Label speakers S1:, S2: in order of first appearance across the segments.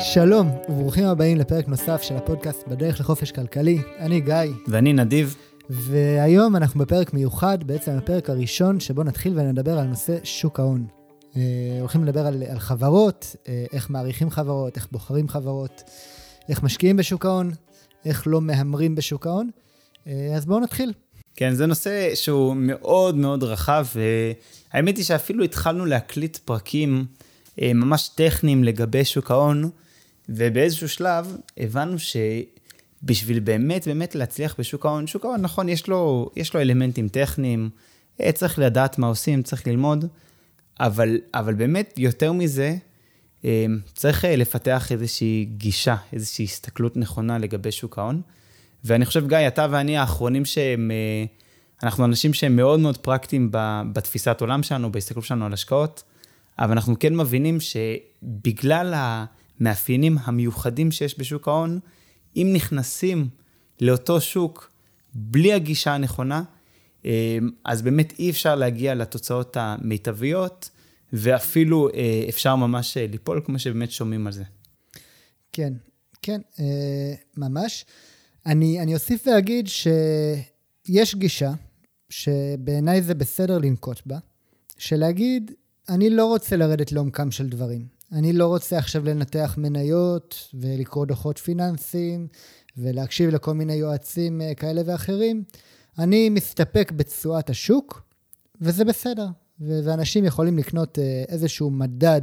S1: שלום, וברוכים הבאים לפרק נוסף של הפודקאסט בדרך לחופש כלכלי. אני גיא.
S2: ואני נדיב.
S1: והיום אנחנו בפרק מיוחד, בעצם הפרק הראשון שבו נתחיל ונדבר על נושא שוק ההון. אה, הולכים לדבר על, על חברות, אה, איך מעריכים חברות, איך בוחרים חברות, איך משקיעים בשוק ההון, איך לא מהמרים בשוק ההון. אה, אז בואו נתחיל.
S2: כן, זה נושא שהוא מאוד מאוד רחב, והאמת היא שאפילו התחלנו להקליט פרקים ממש טכניים לגבי שוק ההון, ובאיזשהו שלב הבנו שבשביל באמת באמת להצליח בשוק ההון, שוק ההון, נכון, יש לו, יש לו אלמנטים טכניים, צריך לדעת מה עושים, צריך ללמוד, אבל, אבל באמת, יותר מזה, אמ, צריך אה, לפתח איזושהי גישה, איזושהי הסתכלות נכונה לגבי שוק ההון. ואני חושב, גיא, אתה ואני האחרונים שהם, אה, אנחנו אנשים שהם מאוד מאוד פרקטיים בתפיסת עולם שלנו, בהסתכלות שלנו על השקעות, אבל אנחנו כן מבינים שבגלל המאפיינים המיוחדים שיש בשוק ההון, אם נכנסים לאותו שוק בלי הגישה הנכונה, אמ, אז באמת אי אפשר להגיע לתוצאות המיטביות, ואפילו אה, אפשר ממש אה, ליפול, כמו שבאמת שומעים על זה.
S1: כן, כן, אה, ממש. אני, אני אוסיף ואגיד שיש גישה, שבעיניי זה בסדר לנקוט בה, של להגיד, אני לא רוצה לרדת לעומקם של דברים. אני לא רוצה עכשיו לנתח מניות ולקרוא דוחות פיננסיים ולהקשיב לכל מיני יועצים כאלה ואחרים. אני מסתפק בתשואת השוק, וזה בסדר. ואנשים יכולים לקנות אה, איזשהו מדד,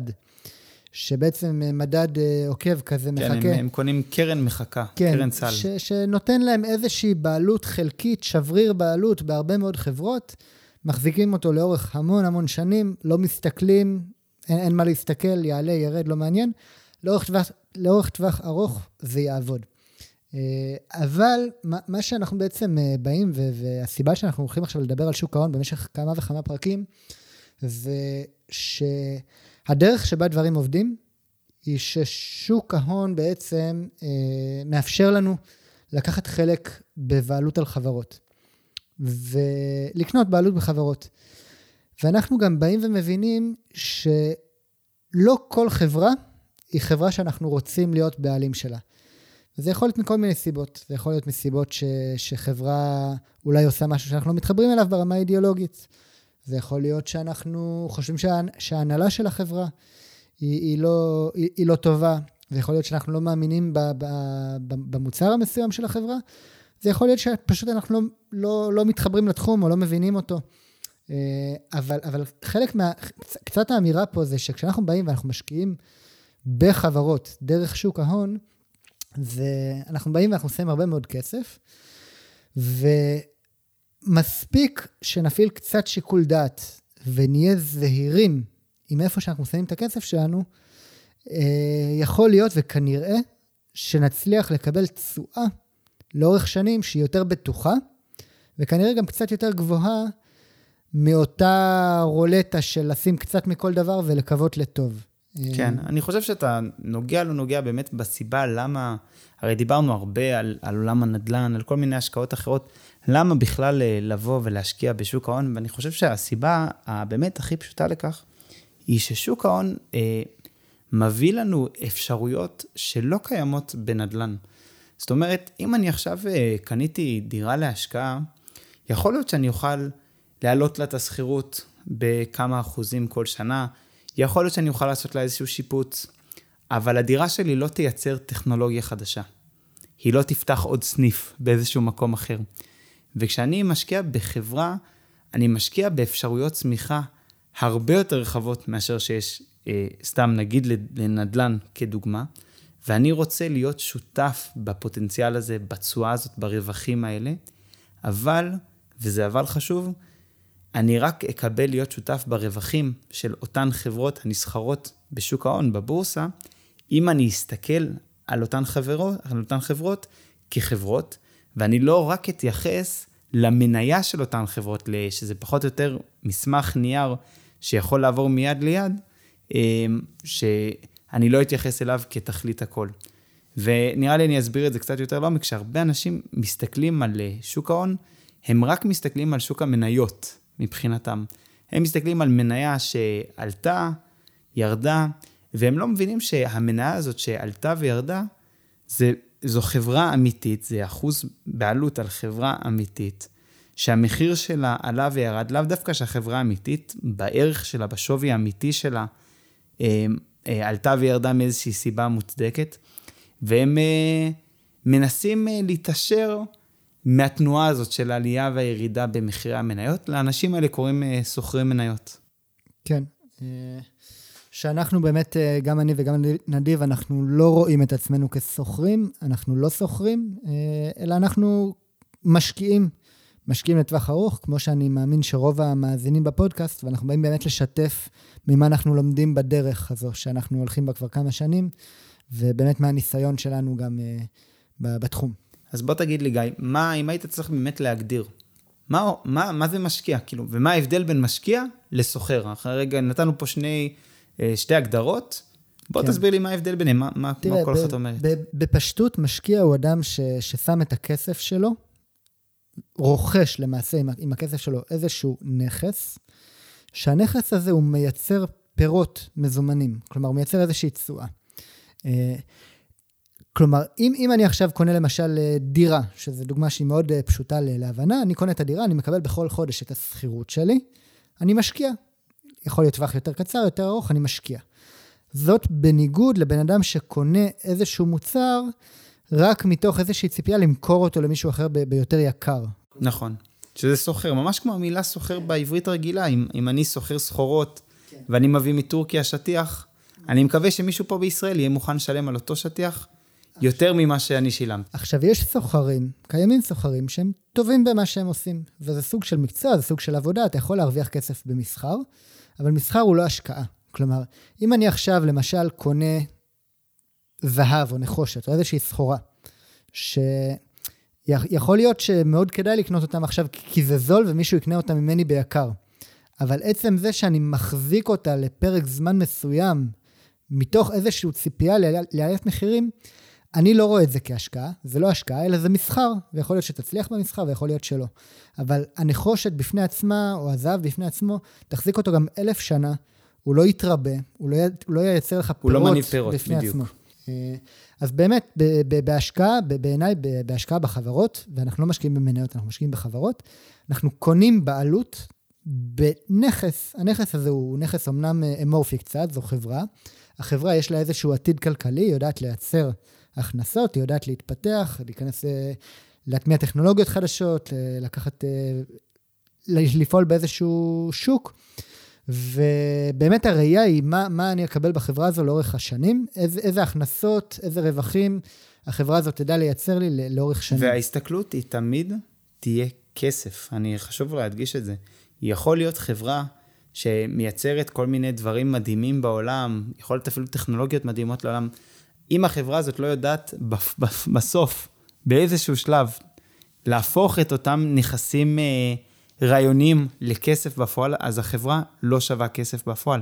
S1: שבעצם אה, מדד אה, עוקב כזה
S2: כן, מחכה. כן, הם, הם קונים קרן מחכה, כן, קרן סל.
S1: ש, שנותן להם איזושהי בעלות חלקית, שבריר בעלות בהרבה מאוד חברות, מחזיקים אותו לאורך המון המון שנים, לא מסתכלים, אין, אין מה להסתכל, יעלה, ירד, לא מעניין. לאורך טווח, לאורך טווח ארוך זה יעבוד. אה, אבל מה שאנחנו בעצם אה, באים, והסיבה שאנחנו הולכים עכשיו לדבר על שוק ההון במשך כמה וכמה פרקים, זה שהדרך שבה דברים עובדים, היא ששוק ההון בעצם אה, מאפשר לנו לקחת חלק בבעלות על חברות, ולקנות בעלות בחברות. ואנחנו גם באים ומבינים שלא כל חברה היא חברה שאנחנו רוצים להיות בעלים שלה. זה יכול להיות מכל מיני סיבות. זה יכול להיות מסיבות ש, שחברה אולי עושה משהו שאנחנו לא מתחברים אליו ברמה האידיאולוגית. זה יכול להיות שאנחנו חושבים שה, שההנהלה של החברה היא, היא, לא, היא, היא לא טובה. זה יכול להיות שאנחנו לא מאמינים ב, ב, ב, במוצר המסוים של החברה. זה יכול להיות שפשוט אנחנו לא, לא, לא מתחברים לתחום או לא מבינים אותו. אה, אבל, אבל חלק מה... קצת האמירה פה זה שכשאנחנו באים ואנחנו משקיעים בחברות דרך שוק ההון, ואנחנו באים ואנחנו שמים הרבה מאוד כסף, ומספיק שנפעיל קצת שיקול דעת ונהיה זהירים עם איפה שאנחנו שמים את הכסף שלנו, אה, יכול להיות וכנראה שנצליח לקבל תשואה לאורך שנים שהיא יותר בטוחה, וכנראה גם קצת יותר גבוהה מאותה רולטה של לשים קצת מכל דבר ולקוות לטוב.
S2: כן, אני חושב שאתה נוגע לא נוגע באמת בסיבה למה, הרי דיברנו הרבה על, על עולם הנדל"ן, על כל מיני השקעות אחרות, למה בכלל אה, לבוא ולהשקיע בשוק ההון, ואני חושב שהסיבה הבאמת הכי פשוטה לכך, היא ששוק ההון אה, מביא לנו אפשרויות שלא קיימות בנדל"ן. זאת אומרת, אם אני עכשיו אה, קניתי דירה להשקעה, יכול להיות שאני אוכל להעלות לה את השכירות בכמה אחוזים כל שנה, יכול להיות שאני אוכל לעשות לה איזשהו שיפוץ, אבל הדירה שלי לא תייצר טכנולוגיה חדשה. היא לא תפתח עוד סניף באיזשהו מקום אחר. וכשאני משקיע בחברה, אני משקיע באפשרויות צמיחה הרבה יותר רחבות מאשר שיש, אה, סתם נגיד לנדל"ן כדוגמה, ואני רוצה להיות שותף בפוטנציאל הזה, בתשואה הזאת, ברווחים האלה, אבל, וזה אבל חשוב, אני רק אקבל להיות שותף ברווחים של אותן חברות הנסחרות בשוק ההון, בבורסה, אם אני אסתכל על אותן חברות, על אותן חברות כחברות, ואני לא רק אתייחס למניה של אותן חברות, שזה פחות או יותר מסמך נייר שיכול לעבור מיד ליד, אמ, שאני לא אתייחס אליו כתכלית הכל. ונראה לי אני אסביר את זה קצת יותר לעומק, כשהרבה אנשים מסתכלים על אה, שוק ההון, הם רק מסתכלים על שוק המניות. מבחינתם. הם מסתכלים על מניה שעלתה, ירדה, והם לא מבינים שהמניה הזאת שעלתה וירדה, זה, זו חברה אמיתית, זה אחוז בעלות על חברה אמיתית, שהמחיר שלה עלה וירד, לאו דווקא שהחברה אמיתית, בערך שלה, בשווי האמיתי שלה, אה, אה, עלתה וירדה מאיזושהי סיבה מוצדקת, והם אה, מנסים להתעשר מהתנועה הזאת של העלייה והירידה במחירי המניות. לאנשים האלה קוראים אה, סוחרי מניות.
S1: כן. אה, שאנחנו באמת, אה, גם אני וגם נדיב, אנחנו לא רואים את עצמנו כסוחרים, אנחנו לא סוחרים, אלא אנחנו משקיעים. משקיעים לטווח ארוך, כמו שאני מאמין שרוב המאזינים בפודקאסט, ואנחנו באים באמת לשתף ממה אנחנו לומדים בדרך הזו, שאנחנו הולכים בה כבר כמה שנים, ובאמת מהניסיון שלנו גם בתחום.
S2: אז בוא תגיד לי, גיא, מה, אם היית צריך באמת להגדיר, מה, מה, מה זה משקיע, כאילו, ומה ההבדל בין משקיע לסוחר? אחרי רגע נתנו פה שני, אה, שתי הגדרות, בוא כן. תסביר לי מה ההבדל ביניהם, מה, מה, תראה, מה כל אחת אומרת.
S1: בפשטות, משקיע הוא אדם ש, ששם את הכסף שלו, רוכש למעשה עם, עם הכסף שלו איזשהו נכס, שהנכס הזה הוא מייצר פירות מזומנים, כלומר, הוא מייצר איזושהי תשואה. כלומר, אם, אם אני עכשיו קונה למשל אה, דירה, שזו דוגמה שהיא מאוד אה, פשוטה להבנה, אני קונה את הדירה, אני מקבל בכל חודש את השכירות שלי, אני משקיע. יכול להיות טווח יותר קצר, יותר ארוך, אני משקיע. זאת בניגוד לבן אדם שקונה איזשהו מוצר רק מתוך איזושהי ציפייה למכור אותו למישהו אחר ב- ביותר יקר.
S2: נכון. שזה סוחר, ממש כמו המילה סוחר בעברית רגילה. אם, אם אני סוחר סחורות כן. ואני מביא מטורקיה שטיח, אני מקווה שמישהו פה בישראל יהיה מוכן לשלם על אותו שטיח יותר ממה שאני שילמתי.
S1: עכשיו, יש סוחרים, קיימים סוחרים שהם טובים במה שהם עושים, וזה סוג של מקצוע, זה סוג של עבודה, אתה יכול להרוויח כסף במסחר, אבל מסחר הוא לא השקעה. כלומר, אם אני עכשיו, למשל, קונה זהב או נחושת, או איזושהי סחורה, שיכול להיות שמאוד כדאי לקנות אותם עכשיו כי זה זול ומישהו יקנה אותם ממני ביקר. אבל עצם זה שאני מחזיק אותה לפרק זמן מסוים, מתוך איזושהי ציפייה לעליית מחירים, אני לא רואה את זה כהשקעה, זה לא השקעה, אלא זה מסחר, ויכול להיות שתצליח במסחר ויכול להיות שלא. אבל הנחושת בפני עצמה, או הזהב בפני עצמו, תחזיק אותו גם אלף שנה, הוא לא יתרבה, הוא לא, י... הוא לא ייצר לך פירות,
S2: הוא לא פירות, בפני בדיוק. עצמו.
S1: אה, אז באמת, בהשקעה, בעיניי, בהשקעה בחברות, ואנחנו לא משקיעים במניות, אנחנו משקיעים בחברות, אנחנו קונים בעלות בנכס, הנכס הזה הוא נכס אמנם אה, אמורפי קצת, זו חברה. החברה יש לה איזשהו עתיד כלכלי, היא יודעת לייצר הכנסות, היא יודעת להתפתח, להיכנס, אה, להטמיע טכנולוגיות חדשות, לקחת, לפעול באיזשהו שוק. ובאמת הראייה היא מה, מה אני אקבל בחברה הזו לאורך השנים, איזה, איזה הכנסות, איזה רווחים החברה הזו תדע לייצר לי לאורך שנים.
S2: וההסתכלות היא תמיד תהיה כסף. אני חשוב להדגיש את זה. יכול להיות חברה שמייצרת כל מיני דברים מדהימים בעולם, יכול להיות אפילו טכנולוגיות מדהימות לעולם. אם החברה הזאת לא יודעת בסוף, באיזשהו שלב, להפוך את אותם נכסים... אה, רעיונים לכסף בפועל, אז החברה לא שווה כסף בפועל.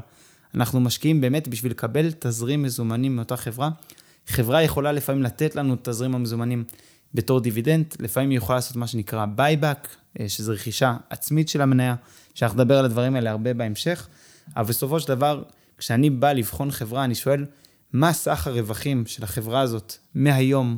S2: אנחנו משקיעים באמת בשביל לקבל תזרים מזומנים מאותה חברה. חברה יכולה לפעמים לתת לנו תזרים המזומנים בתור דיבידנד, לפעמים היא יכולה לעשות מה שנקרא buyback, אה, שזה רכישה עצמית של המניה, שאנחנו נדבר על הדברים האלה הרבה בהמשך, אבל בסופו של דבר, כשאני בא לבחון חברה, אני שואל, מה סך הרווחים של החברה הזאת מהיום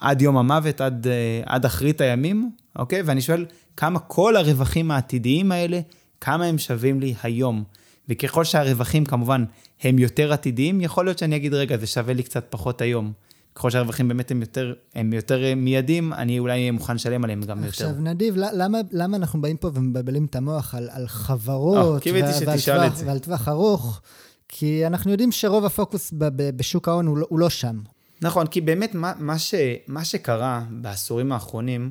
S2: עד יום המוות, עד, אה, עד אחרית הימים, אוקיי? ואני שואל, כמה כל הרווחים העתידיים האלה, כמה הם שווים לי היום. וככל שהרווחים כמובן הם יותר עתידיים, יכול להיות שאני אגיד, רגע, זה שווה לי קצת פחות היום. ככל שהרווחים באמת הם יותר, הם יותר מיידים, אני אולי אהיה מוכן לשלם עליהם גם
S1: עכשיו,
S2: יותר.
S1: עכשיו, נדיב, למה, למה אנחנו באים פה ומבלבלים את המוח על, על חברות
S2: oh, ועל, טווח,
S1: ועל טווח ארוך? כי אנחנו יודעים שרוב הפוקוס בשוק ההון הוא, לא, הוא לא שם.
S2: נכון, כי באמת מה, מה, ש, מה שקרה בעשורים האחרונים,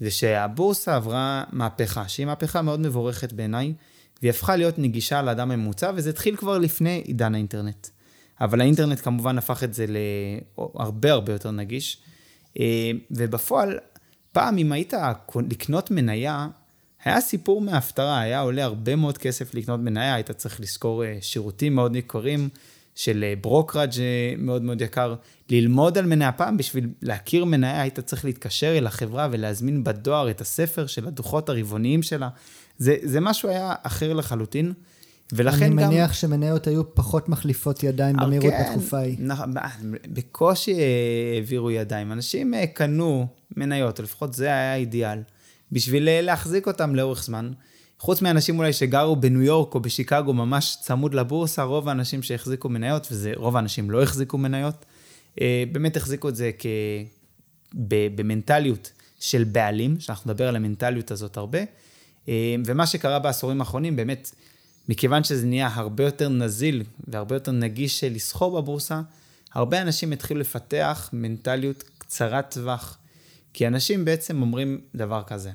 S2: זה שהבורסה עברה מהפכה, שהיא מהפכה מאוד מבורכת בעיניי, והיא הפכה להיות נגישה לאדם הממוצע, וזה התחיל כבר לפני עידן האינטרנט. אבל האינטרנט כמובן הפך את זה להרבה הרבה יותר נגיש. אה, ובפועל, פעם אם היית לקנות מניה, היה סיפור מההפטרה, היה עולה הרבה מאוד כסף לקנות מניה, היית צריך לשכור אה, שירותים מאוד יקרים. של אה, ברוקראג' אה, מאוד מאוד יקר. ללמוד על מניה פעם, בשביל להכיר מניה, היית צריך להתקשר אל החברה ולהזמין בדואר את הספר של הדוחות הרבעוניים שלה. זה, זה משהו היה אחר לחלוטין. ולכן
S1: אני
S2: גם...
S1: מניח שמניות היו פחות מחליפות ידיים במהירות
S2: כן,
S1: בתקופה ההיא.
S2: נכון, בקושי העבירו ידיים. אנשים קנו מניות, או לפחות זה היה האידיאל, בשביל אה, להחזיק אותם לאורך זמן. חוץ מאנשים אולי שגרו בניו יורק או בשיקגו ממש צמוד לבורסה, רוב האנשים שהחזיקו מניות, ורוב האנשים לא החזיקו מניות, באמת החזיקו את זה כ... במנטליות של בעלים, שאנחנו נדבר על המנטליות הזאת הרבה. ומה שקרה בעשורים האחרונים, באמת, מכיוון שזה נהיה הרבה יותר נזיל והרבה יותר נגיש לסחור בבורסה, הרבה אנשים התחילו לפתח מנטליות קצרת טווח. כי אנשים בעצם אומרים דבר כזה,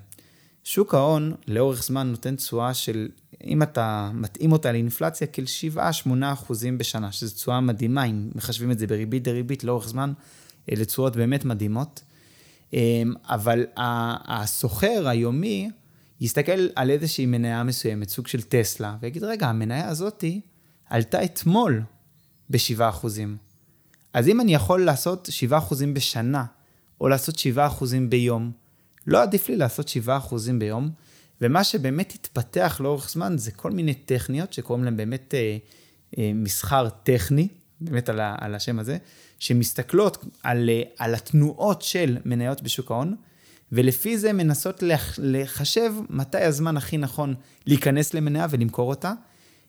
S2: שוק ההון לאורך זמן נותן תשואה של, אם אתה מתאים אותה לאינפלציה, של 7-8 אחוזים בשנה, שזו תשואה מדהימה, אם מחשבים את זה בריבית דריבית לאורך זמן, אלה תשואות באמת מדהימות. אמ, אבל הסוחר היומי, יסתכל על איזושהי מניה מסוימת, סוג של טסלה, ויגיד, רגע, המניה הזאתי עלתה אתמול ב-7%. אז אם אני יכול לעשות 7% בשנה, או לעשות 7% ביום, לא עדיף לי לעשות 7% ביום, ומה שבאמת התפתח לאורך זמן זה כל מיני טכניות שקוראים להן באמת אה, אה, מסחר טכני, באמת על, ה, על השם הזה, שמסתכלות על, אה, על התנועות של מניות בשוק ההון, ולפי זה מנסות לחשב מתי הזמן הכי נכון להיכנס למניה ולמכור אותה.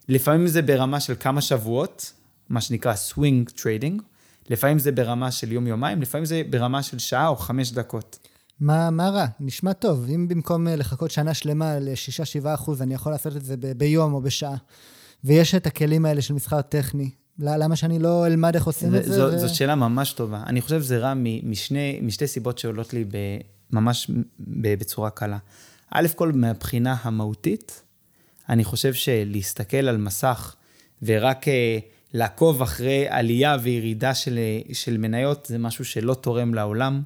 S2: לפעמים זה ברמה של כמה שבועות, מה שנקרא swing trading, לפעמים זה ברמה של יום-יומיים, לפעמים זה ברמה של שעה או חמש דקות.
S1: מה, מה רע? נשמע טוב. אם במקום אה, לחכות שנה שלמה ל-6-7 אחוז, אני יכול לעשות את זה ב- ביום או בשעה, ויש את הכלים האלה של מסחר טכני, למה שאני לא אלמד איך עושים את זה?
S2: זו, ו... זאת שאלה ממש טובה. אני חושב שזה רע משני, משתי סיבות שעולות לי ב, ממש בצורה קלה. א' כל, מהבחינה המהותית, אני חושב שלהסתכל על מסך ורק אה, לעקוב אחרי עלייה וירידה של, אה, של מניות, זה משהו שלא תורם לעולם,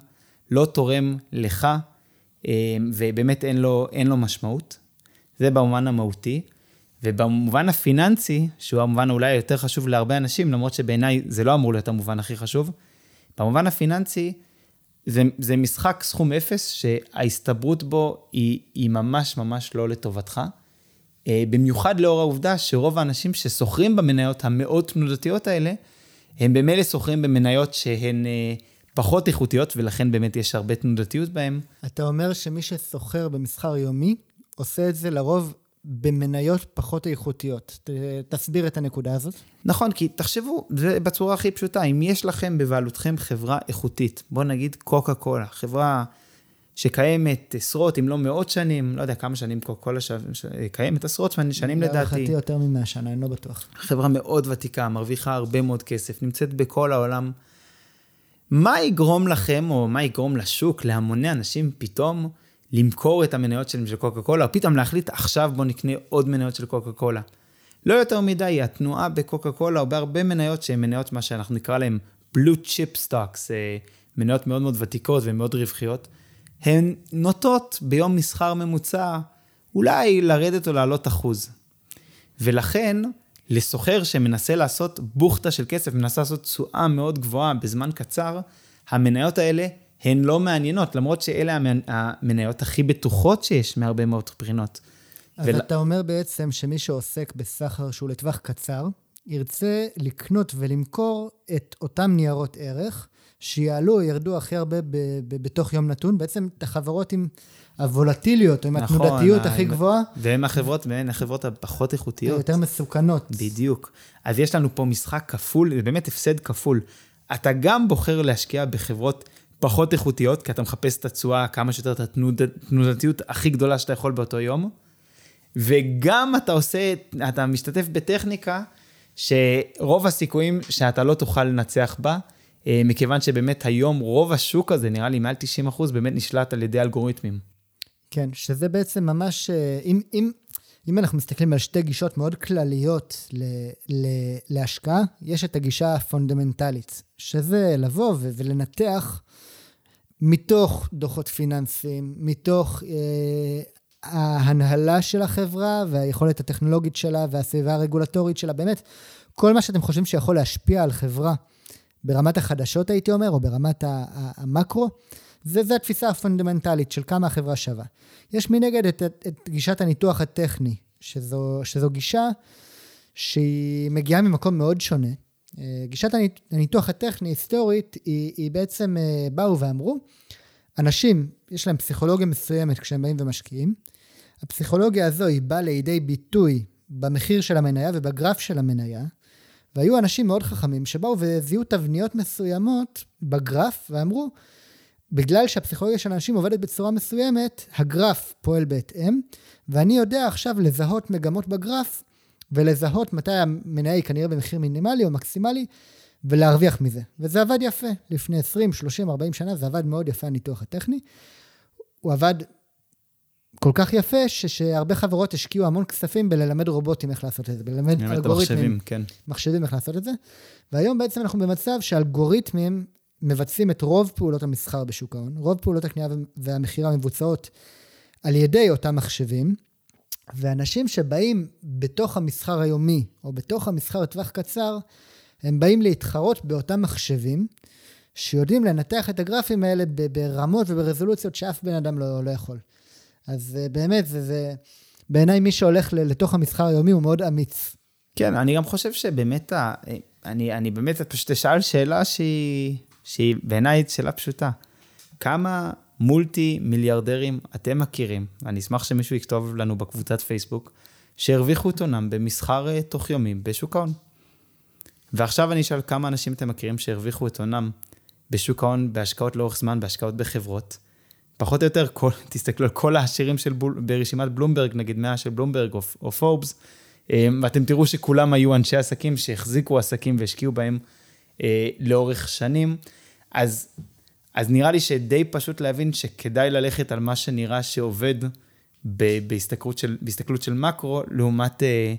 S2: לא תורם לך, אה, ובאמת אין לו, אין לו משמעות. זה במובן המהותי. ובמובן הפיננסי, שהוא המובן אולי היותר חשוב להרבה אנשים, למרות שבעיניי זה לא אמור להיות המובן הכי חשוב, במובן הפיננסי, זה, זה משחק סכום אפס שההסתברות בו היא, היא ממש ממש לא לטובתך. אה, במיוחד לאור העובדה שרוב האנשים ששוכרים במניות המאוד תנודתיות האלה, הם במילא שוכרים במניות שהן אה, פחות איכותיות, ולכן באמת יש הרבה תנודתיות בהן.
S1: אתה אומר שמי ששוכר במסחר יומי, עושה את זה לרוב במניות פחות איכותיות. תסביר את הנקודה הזאת.
S2: נכון, כי תחשבו, זה בצורה הכי פשוטה, אם יש לכם בבעלותכם חברה איכותית, בואו נגיד קוקה קולה, חברה שקיימת עשרות, אם לא מאות שנים, לא יודע כמה שנים קוקה קולה ש... ש... קיימת, עשרות שנים לדעתי.
S1: להערכתי יותר ממאה שנה, אני לא בטוח.
S2: חברה מאוד ותיקה, מרוויחה הרבה מאוד כסף, נמצאת בכל העולם. מה יגרום לכם, או מה יגרום לשוק, להמוני אנשים פתאום למכור את המניות שלהם של קוקה קולה, או פתאום להחליט עכשיו בוא נקנה עוד מניות של קוקה קולה. לא יותר מדי, התנועה בקוקה קולה או בהרבה מניות שהן מניות, מה שאנחנו נקרא להן chip stocks, אה, מניות מאוד מאוד ותיקות ומאוד רווחיות, הן נוטות ביום מסחר ממוצע אולי לרדת או לעלות אחוז. ולכן, לסוחר שמנסה לעשות בוכטה של כסף, מנסה לעשות תשואה מאוד גבוהה בזמן קצר, המניות האלה הן לא מעניינות, למרות שאלה המניות הכי בטוחות שיש מהרבה מאוד בחינות.
S1: אז ול... אתה אומר בעצם שמי שעוסק בסחר שהוא לטווח קצר, ירצה לקנות ולמכור את אותם ניירות ערך, שיעלו או ירדו הכי הרבה ב- ב- בתוך יום נתון, בעצם את החברות עם הוולטיליות, עם נכון, התנודתיות הכי גבוהה.
S2: והן החברות, והן החברות הפחות איכותיות.
S1: היותר מסוכנות.
S2: בדיוק. אז יש לנו פה משחק כפול, זה באמת הפסד כפול. אתה גם בוחר להשקיע בחברות פחות איכותיות, כי אתה מחפש את התשואה כמה שיותר, את התנודתיות הכי גדולה שאתה יכול באותו יום, וגם אתה עושה, אתה משתתף בטכניקה שרוב הסיכויים שאתה לא תוכל לנצח בה, אה, מכיוון שבאמת היום רוב השוק הזה, נראה לי מעל 90 אחוז, באמת נשלט על ידי אלגוריתמים.
S1: כן, שזה בעצם ממש, אה, אם, אם, אם אנחנו מסתכלים על שתי גישות מאוד כלליות ל, ל, להשקעה, יש את הגישה הפונדמנטלית, שזה לבוא ו, ולנתח מתוך דוחות פיננסיים, מתוך אה, ההנהלה של החברה והיכולת הטכנולוגית שלה והסביבה הרגולטורית שלה, באמת, כל מה שאתם חושבים שיכול להשפיע על חברה ברמת החדשות, הייתי אומר, או ברמת המקרו, זה, זה התפיסה הפונדמנטלית של כמה החברה שווה. יש מנגד את, את, את גישת הניתוח הטכני, שזו, שזו גישה שהיא מגיעה ממקום מאוד שונה. אה, גישת הניתוח הטכני, היסטורית, היא, היא בעצם אה, באו ואמרו, אנשים, יש להם פסיכולוגיה מסוימת כשהם באים ומשקיעים. הפסיכולוגיה הזו היא באה לידי ביטוי במחיר של המניה ובגרף של המניה, והיו אנשים מאוד חכמים שבאו וזיהו תבניות מסוימות בגרף ואמרו, בגלל שהפסיכולוגיה של אנשים עובדת בצורה מסוימת, הגרף פועל בהתאם, ואני יודע עכשיו לזהות מגמות בגרף ולזהות מתי המניה היא כנראה במחיר מינימלי או מקסימלי, ולהרוויח מזה. וזה עבד יפה. לפני 20, 30, 40 שנה זה עבד מאוד יפה, הניתוח הטכני. הוא עבד כל כך יפה, ש- שהרבה חברות השקיעו המון כספים בללמד רובוטים איך לעשות את זה, בללמד אלגוריתמים.
S2: מחשבים, כן.
S1: מחשבים איך לעשות את זה. והיום בעצם אנחנו במצב שאלגוריתמים מבצעים את רוב פעולות המסחר בשוק ההון. רוב פעולות הקנייה והמכירה מבוצעות על ידי אותם מחשבים, ואנשים שבאים בתוך המסחר היומי, או בתוך המסחר לטווח קצר, הם באים להתחרות באותם מחשבים, שיודעים לנתח את הגרפים האלה ברמות וברזולוציות שאף בן אדם לא, לא יכול. אז אה, באמת, זה, זה בעיניי מי שהולך לתוך המסחר היומי הוא מאוד אמיץ.
S2: כן, אני גם חושב שבאמת, ה... אני, אני באמת פשוט אשאל שאלה שהיא, שהיא בעיניי שאלה פשוטה. כמה מולטי מיליארדרים אתם מכירים, אני אשמח שמישהו יכתוב לנו בקבוצת פייסבוק, שהרוויחו את הונם במסחר אה, תוך יומי בשוק ההון. ועכשיו אני אשאל כמה אנשים אתם מכירים שהרוויחו את הונם בשוק ההון, בהשקעות לאורך זמן, בהשקעות בחברות. פחות או יותר, כל, תסתכלו על כל העשירים של בול, ברשימת בלומברג, נגיד 100 של בלומברג או, או פורבס, אה, ואתם תראו שכולם היו אנשי עסקים שהחזיקו עסקים והשקיעו בהם אה, לאורך שנים. אז, אז נראה לי שדי פשוט להבין שכדאי ללכת על מה שנראה שעובד בהסתכלות של, בהסתכלות של מקרו, לעומת אה,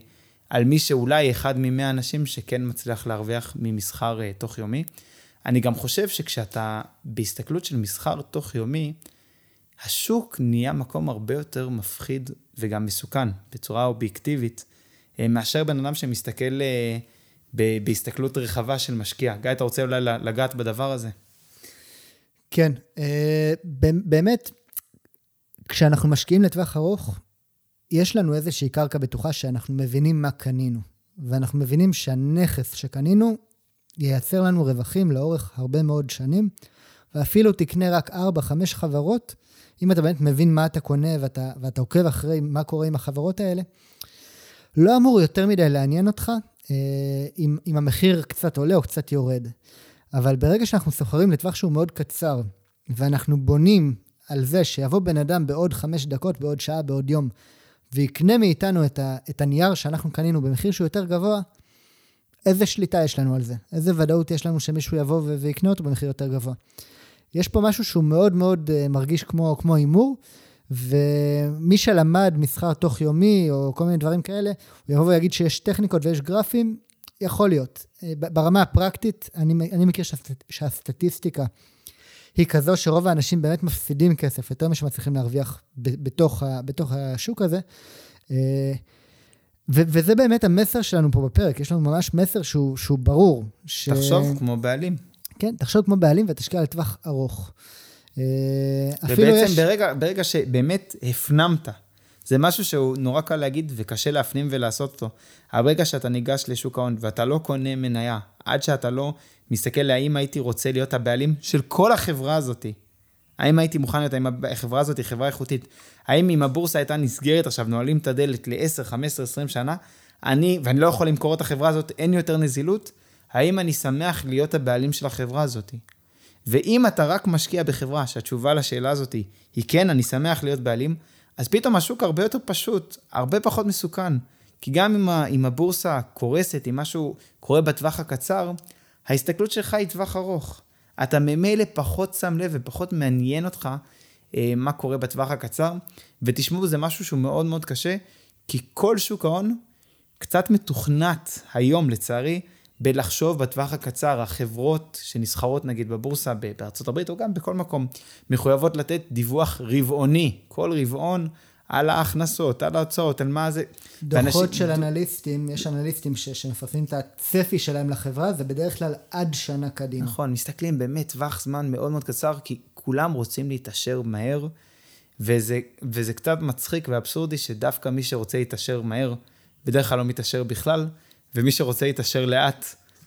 S2: על מי שאולי אחד ממאה אנשים שכן מצליח להרוויח ממסחר אה, תוך יומי. אני גם חושב שכשאתה בהסתכלות של מסחר תוך יומי, השוק נהיה מקום הרבה יותר מפחיד וגם מסוכן, בצורה אובייקטיבית, אה, מאשר בן אדם שמסתכל אה, בהסתכלות רחבה של משקיע. גיא, אתה רוצה אולי לגעת בדבר הזה?
S1: כן, אה, באמת, כשאנחנו משקיעים לטווח ארוך, יש לנו איזושהי קרקע בטוחה שאנחנו מבינים מה קנינו, ואנחנו מבינים שהנכס שקנינו ייצר לנו רווחים לאורך הרבה מאוד שנים, ואפילו תקנה רק 4-5 חברות, אם אתה באמת מבין מה אתה קונה ואתה, ואתה עוקב אחרי מה קורה עם החברות האלה, לא אמור יותר מדי לעניין אותך אם, אם המחיר קצת עולה או קצת יורד. אבל ברגע שאנחנו סוחרים לטווח שהוא מאוד קצר, ואנחנו בונים על זה שיבוא בן אדם בעוד חמש דקות, בעוד שעה, בעוד יום, ויקנה מאיתנו את, ה, את הנייר שאנחנו קנינו במחיר שהוא יותר גבוה, איזה שליטה יש לנו על זה? איזה ודאות יש לנו שמישהו יבוא ויקנה אותו במחיר יותר גבוה? יש פה משהו שהוא מאוד מאוד uh, מרגיש כמו הימור, ומי שלמד מסחר תוך יומי או כל מיני דברים כאלה, הוא יבוא ויגיד שיש טכניקות ויש גרפים, יכול להיות. Uh, ברמה הפרקטית, אני, אני מכיר שהסט, שהסטטיסטיקה היא כזו שרוב האנשים באמת מפסידים כסף, יותר משמצליחים להרוויח בתוך, ה, בתוך השוק הזה. Uh, ו- וזה באמת המסר שלנו פה בפרק, יש לנו ממש מסר שהוא, שהוא ברור.
S2: ש... תחשוב כמו בעלים.
S1: כן, תחשוב כמו בעלים ותשקיע לטווח ארוך.
S2: אה, ובעצם יש... ברגע, ברגע שבאמת הפנמת, זה משהו שהוא נורא קל להגיד וקשה להפנים ולעשות אותו. הרגע שאתה ניגש לשוק ההון ואתה לא קונה מניה, עד שאתה לא מסתכל האם הייתי רוצה להיות הבעלים של כל החברה הזאתי. האם הייתי מוכן להיות, האם החברה הזאת היא חברה איכותית? האם אם הבורסה הייתה נסגרת עכשיו, נועלים את הדלת ל-10, 15, 20 שנה, אני, ואני לא יכול למכור את החברה הזאת, אין יותר נזילות? האם אני שמח להיות הבעלים של החברה הזאת? ואם אתה רק משקיע בחברה שהתשובה לשאלה הזאת היא כן, אני שמח להיות בעלים, אז פתאום השוק הרבה יותר פשוט, הרבה פחות מסוכן. כי גם אם, אם הבורסה קורסת, אם משהו קורה בטווח הקצר, ההסתכלות שלך היא טווח ארוך. אתה ממילא פחות שם לב ופחות מעניין אותך אה, מה קורה בטווח הקצר. ותשמעו, זה משהו שהוא מאוד מאוד קשה, כי כל שוק ההון קצת מתוכנת היום, לצערי, בלחשוב בטווח הקצר, החברות שנסחרות נגיד בבורסה בארצות הברית או גם בכל מקום, מחויבות לתת דיווח רבעוני, כל רבעון. על ההכנסות, על ההוצאות, על מה זה.
S1: דוחות ואנשים... של אנליסטים, יש אנליסטים ש... שמפרסמים את הצפי שלהם לחברה, זה בדרך כלל עד שנה קדימה.
S2: נכון, מסתכלים באמת טווח זמן מאוד מאוד קצר, כי כולם רוצים להתעשר מהר, וזה, וזה קצת מצחיק ואבסורדי שדווקא מי שרוצה להתעשר מהר, בדרך כלל לא מתעשר בכלל, ומי שרוצה להתעשר לאט,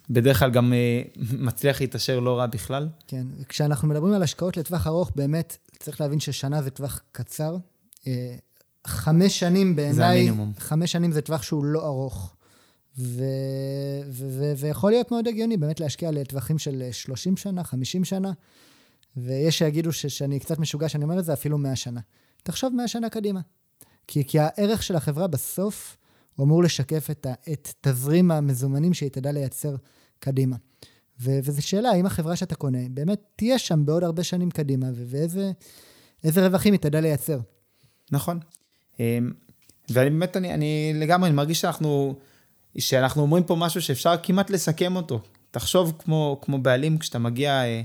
S2: בדרך כלל גם אה, מצליח להתעשר לא רע בכלל.
S1: כן, כשאנחנו מדברים על השקעות לטווח ארוך, באמת צריך להבין ששנה זה טווח קצר. אה, חמש שנים בעיניי,
S2: זה המינימום.
S1: חמש שנים זה טווח שהוא לא ארוך. ו... ו... ו... ויכול להיות מאוד הגיוני באמת להשקיע לטווחים של 30 שנה, 50 שנה, ויש שיגידו ש... שאני קצת משוגע שאני אומר את זה, אפילו 100 שנה. תחשוב 100 שנה קדימה. כי, כי הערך של החברה בסוף, הוא אמור לשקף את, ה... את תזרים המזומנים שהיא תדע לייצר קדימה. ו... וזו שאלה, האם החברה שאתה קונה באמת תהיה שם בעוד הרבה שנים קדימה, ו... ואיזה רווחים היא תדע לייצר.
S2: נכון. אמ, ואני באמת, אני, אני לגמרי, אני מרגיש שאנחנו, שאנחנו אומרים פה משהו שאפשר כמעט לסכם אותו. תחשוב כמו, כמו בעלים, כשאתה מגיע אה,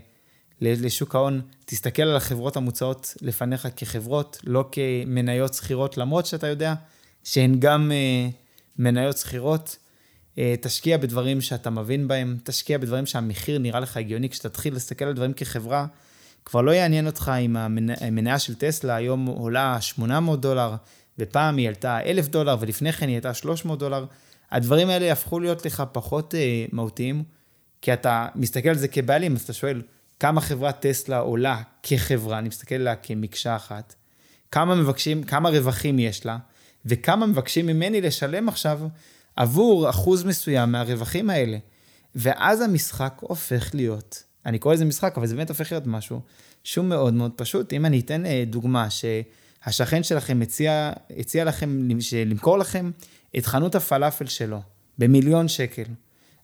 S2: לשוק ההון, תסתכל על החברות המוצעות לפניך כחברות, לא כמניות שכירות, למרות שאתה יודע שהן גם אה, מניות שכירות. אה, תשקיע בדברים שאתה מבין בהם, תשקיע בדברים שהמחיר נראה לך הגיוני. כשתתחיל להסתכל על דברים כחברה, כבר לא יעניין אותך אם המניה של טסלה היום עולה 800 דולר, ופעם היא עלתה 1,000 דולר, ולפני כן היא הייתה 300 דולר. הדברים האלה יהפכו להיות לך פחות אה, מהותיים, כי אתה מסתכל על זה כבעלים, אז אתה שואל, כמה חברת טסלה עולה כחברה, אני מסתכל עליה כמקשה אחת, כמה מבקשים, כמה רווחים יש לה, וכמה מבקשים ממני לשלם עכשיו עבור אחוז מסוים מהרווחים האלה. ואז המשחק הופך להיות, אני קורא לזה משחק, אבל זה באמת הופך להיות משהו שהוא מאוד מאוד פשוט. אם אני אתן אה, דוגמה, שהשכן שלכם הציע, הציע לכם למכור לכם את חנות הפלאפל שלו במיליון שקל,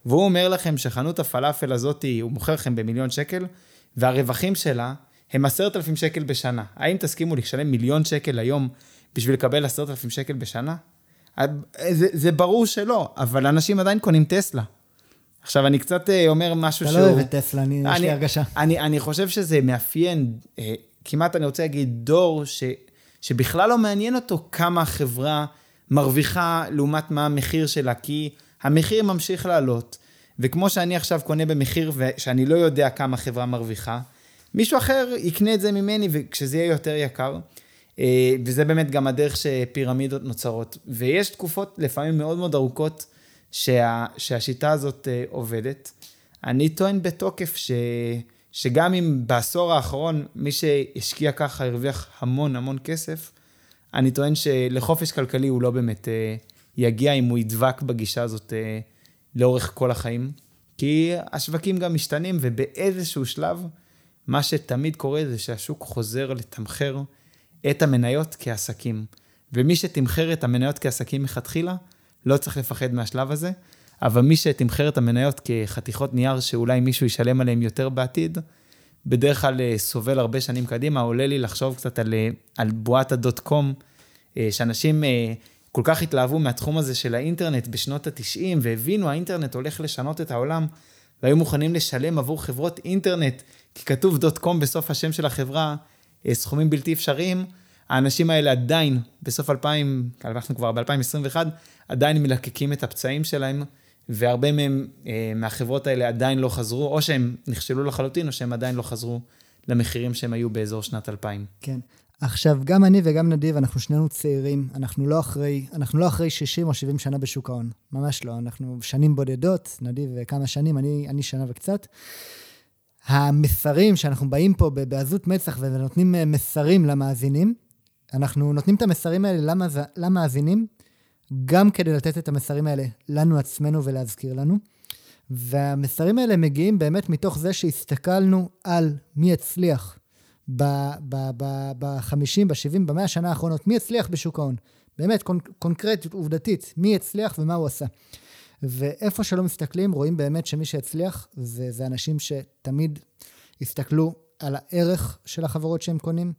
S2: והוא אומר לכם שחנות הפלאפל הזאת, הוא מוכר לכם במיליון שקל, והרווחים שלה הם עשרת אלפים שקל בשנה. האם תסכימו לשלם מיליון שקל היום בשביל לקבל עשרת אלפים שקל בשנה? זה, זה ברור שלא, אבל אנשים עדיין קונים טסלה. עכשיו, אני קצת אה, אומר משהו
S1: אתה
S2: שהוא...
S1: אתה לא אוהב את טסלה, אני, יש לי הרגשה.
S2: אני, אני חושב שזה מאפיין, אה, כמעט אני רוצה להגיד, דור ש, שבכלל לא מעניין אותו כמה החברה מרוויחה לעומת מה המחיר שלה, כי המחיר ממשיך לעלות. וכמו שאני עכשיו קונה במחיר ושאני לא יודע כמה חברה מרוויחה, מישהו אחר יקנה את זה ממני וכשזה יהיה יותר יקר. אה, וזה באמת גם הדרך שפירמידות נוצרות. ויש תקופות לפעמים מאוד מאוד ארוכות שה, שהשיטה הזאת אה, עובדת. אני טוען בתוקף ש, שגם אם בעשור האחרון מי שהשקיע ככה הרוויח המון המון כסף, אני טוען שלחופש כלכלי הוא לא באמת אה, יגיע אם הוא ידבק בגישה הזאת לאורך כל החיים. כי השווקים גם משתנים, ובאיזשהו שלב, מה שתמיד קורה זה שהשוק חוזר לתמחר את המניות כעסקים. ומי שתמחר את המניות כעסקים מלכתחילה, לא צריך לפחד מהשלב הזה, אבל מי שתמחר את המניות כחתיכות נייר שאולי מישהו ישלם עליהן יותר בעתיד, בדרך כלל אה, סובל הרבה שנים קדימה, עולה לי לחשוב קצת על, אה, על בועת הדוט קום, אה, שאנשים כל כך התלהבו מהתחום הזה של האינטרנט בשנות ה-90, והבינו, האינטרנט הולך לשנות את העולם, והיו מוכנים לשלם עבור חברות אינטרנט, כי כתוב דוט קום בסוף השם של החברה, סכומים בלתי אפשריים. האנשים האלה עדיין, בסוף 2000, אנחנו כבר ב-2021, עדיין מלקקים את הפצעים שלהם, והרבה מהם, אה, מהחברות האלה עדיין לא חזרו, או שהם נכשלו לחלוטין, או שהם עדיין לא חזרו למחירים שהם היו באזור שנת 2000.
S1: כן. עכשיו, גם אני וגם נדיב, אנחנו שנינו צעירים, אנחנו לא אחרי, אנחנו לא אחרי 60 או 70 שנה בשוק ההון. ממש לא, אנחנו שנים בודדות, נדיב כמה שנים, אני, אני שנה וקצת. המסרים שאנחנו באים פה בעזות מצח ונותנים אה, מסרים למאזינים, אנחנו נותנים את המסרים האלה למאזינים, גם כדי לתת את המסרים האלה לנו עצמנו ולהזכיר לנו. והמסרים האלה מגיעים באמת מתוך זה שהסתכלנו על מי הצליח ב-50, ב-70, ב-100 השנה האחרונות, מי הצליח בשוק ההון. באמת, קונק- קונקרטית, עובדתית, מי הצליח ומה הוא עשה. ואיפה שלא מסתכלים, רואים באמת שמי שהצליח זה, זה אנשים שתמיד הסתכלו על הערך של החברות שהם קונים.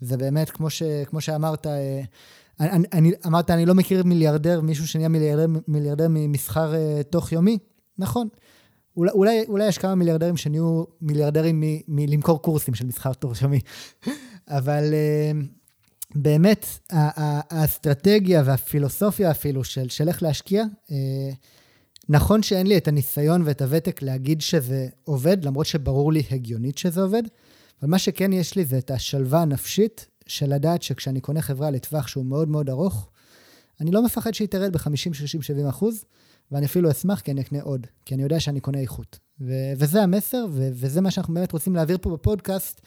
S1: זה באמת, כמו, ש, כמו שאמרת, אה, אני, אני, אמרת, אני לא מכיר מיליארדר, מישהו שנהיה מיליארדר, מיליארדר ממסחר uh, תוך יומי. נכון. אולי, אולי, יש כמה מיליארדרים שנהיו מיליארדרים מלמכור קורסים של מסחר תוך יומי. אבל uh, באמת, האסטרטגיה והפילוסופיה אפילו של, של איך להשקיע, uh, נכון שאין לי את הניסיון ואת הוותק להגיד שזה עובד, למרות שברור לי הגיונית שזה עובד, אבל מה שכן יש לי זה את השלווה הנפשית של לדעת שכשאני קונה חברה לטווח שהוא מאוד מאוד ארוך, אני לא מפחד שהיא תרד ב-50, 60, 70 אחוז, ואני אפילו אשמח כי אני אקנה עוד, כי אני יודע שאני קונה איכות. ו- וזה המסר, ו- וזה מה שאנחנו באמת רוצים להעביר פה בפודקאסט,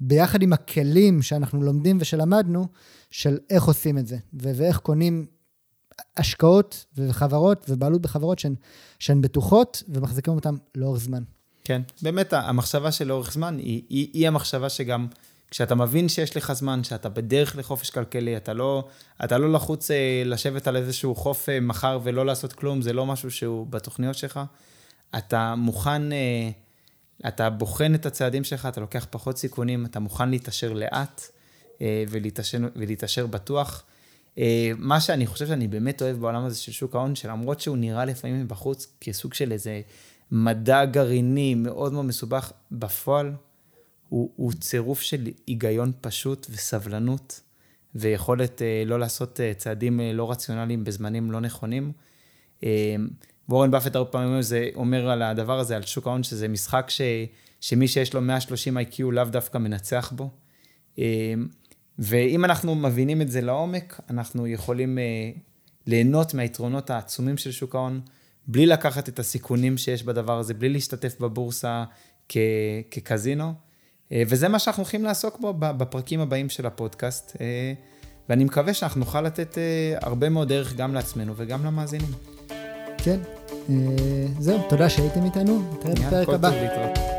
S1: ביחד עם הכלים שאנחנו לומדים ושלמדנו, של איך עושים את זה, ו- ואיך קונים השקעות וחברות ובעלות בחברות שהן, שהן בטוחות ומחזיקים אותן לאורך זמן.
S2: כן, באמת המחשבה של לאורך זמן היא, היא, היא המחשבה שגם כשאתה מבין שיש לך זמן, שאתה בדרך לחופש כלכלי, אתה לא, אתה לא לחוץ אה, לשבת על איזשהו חוף אה, מחר ולא לעשות כלום, זה לא משהו שהוא בתוכניות שלך. אתה מוכן, אה, אתה בוחן את הצעדים שלך, אתה לוקח פחות סיכונים, אתה מוכן להתעשר לאט ולהתעשר, בטוח. מה שאני חושב שאני באמת אוהב בעולם הזה של שוק ההון, שלמרות שהוא נראה לפעמים מבחוץ כסוג של איזה מדע גרעיני מאוד מאוד מסובך, בפועל הוא, הוא צירוף של היגיון פשוט וסבלנות, ויכולת אה, לא לעשות אה, צעדים אה, לא רציונליים בזמנים לא נכונים. אה, וורן באפט הרבה פעמים זה אומר על הדבר הזה, על שוק ההון, שזה משחק ש, שמי שיש לו 130 IQ לאו דווקא מנצח בו. אה, ואם אנחנו מבינים את זה לעומק, אנחנו יכולים אה, ליהנות מהיתרונות העצומים של שוק ההון, בלי לקחת את הסיכונים שיש בדבר הזה, בלי להשתתף בבורסה כ, כקזינו. אה, וזה מה שאנחנו הולכים לעסוק בו בפרקים הבאים של הפודקאסט, אה, ואני מקווה שאנחנו נוכל לתת אה, הרבה מאוד ערך גם לעצמנו וגם למאזינים.
S1: כן, זהו, תודה שהייתם איתנו, נתראה בפרק הבא.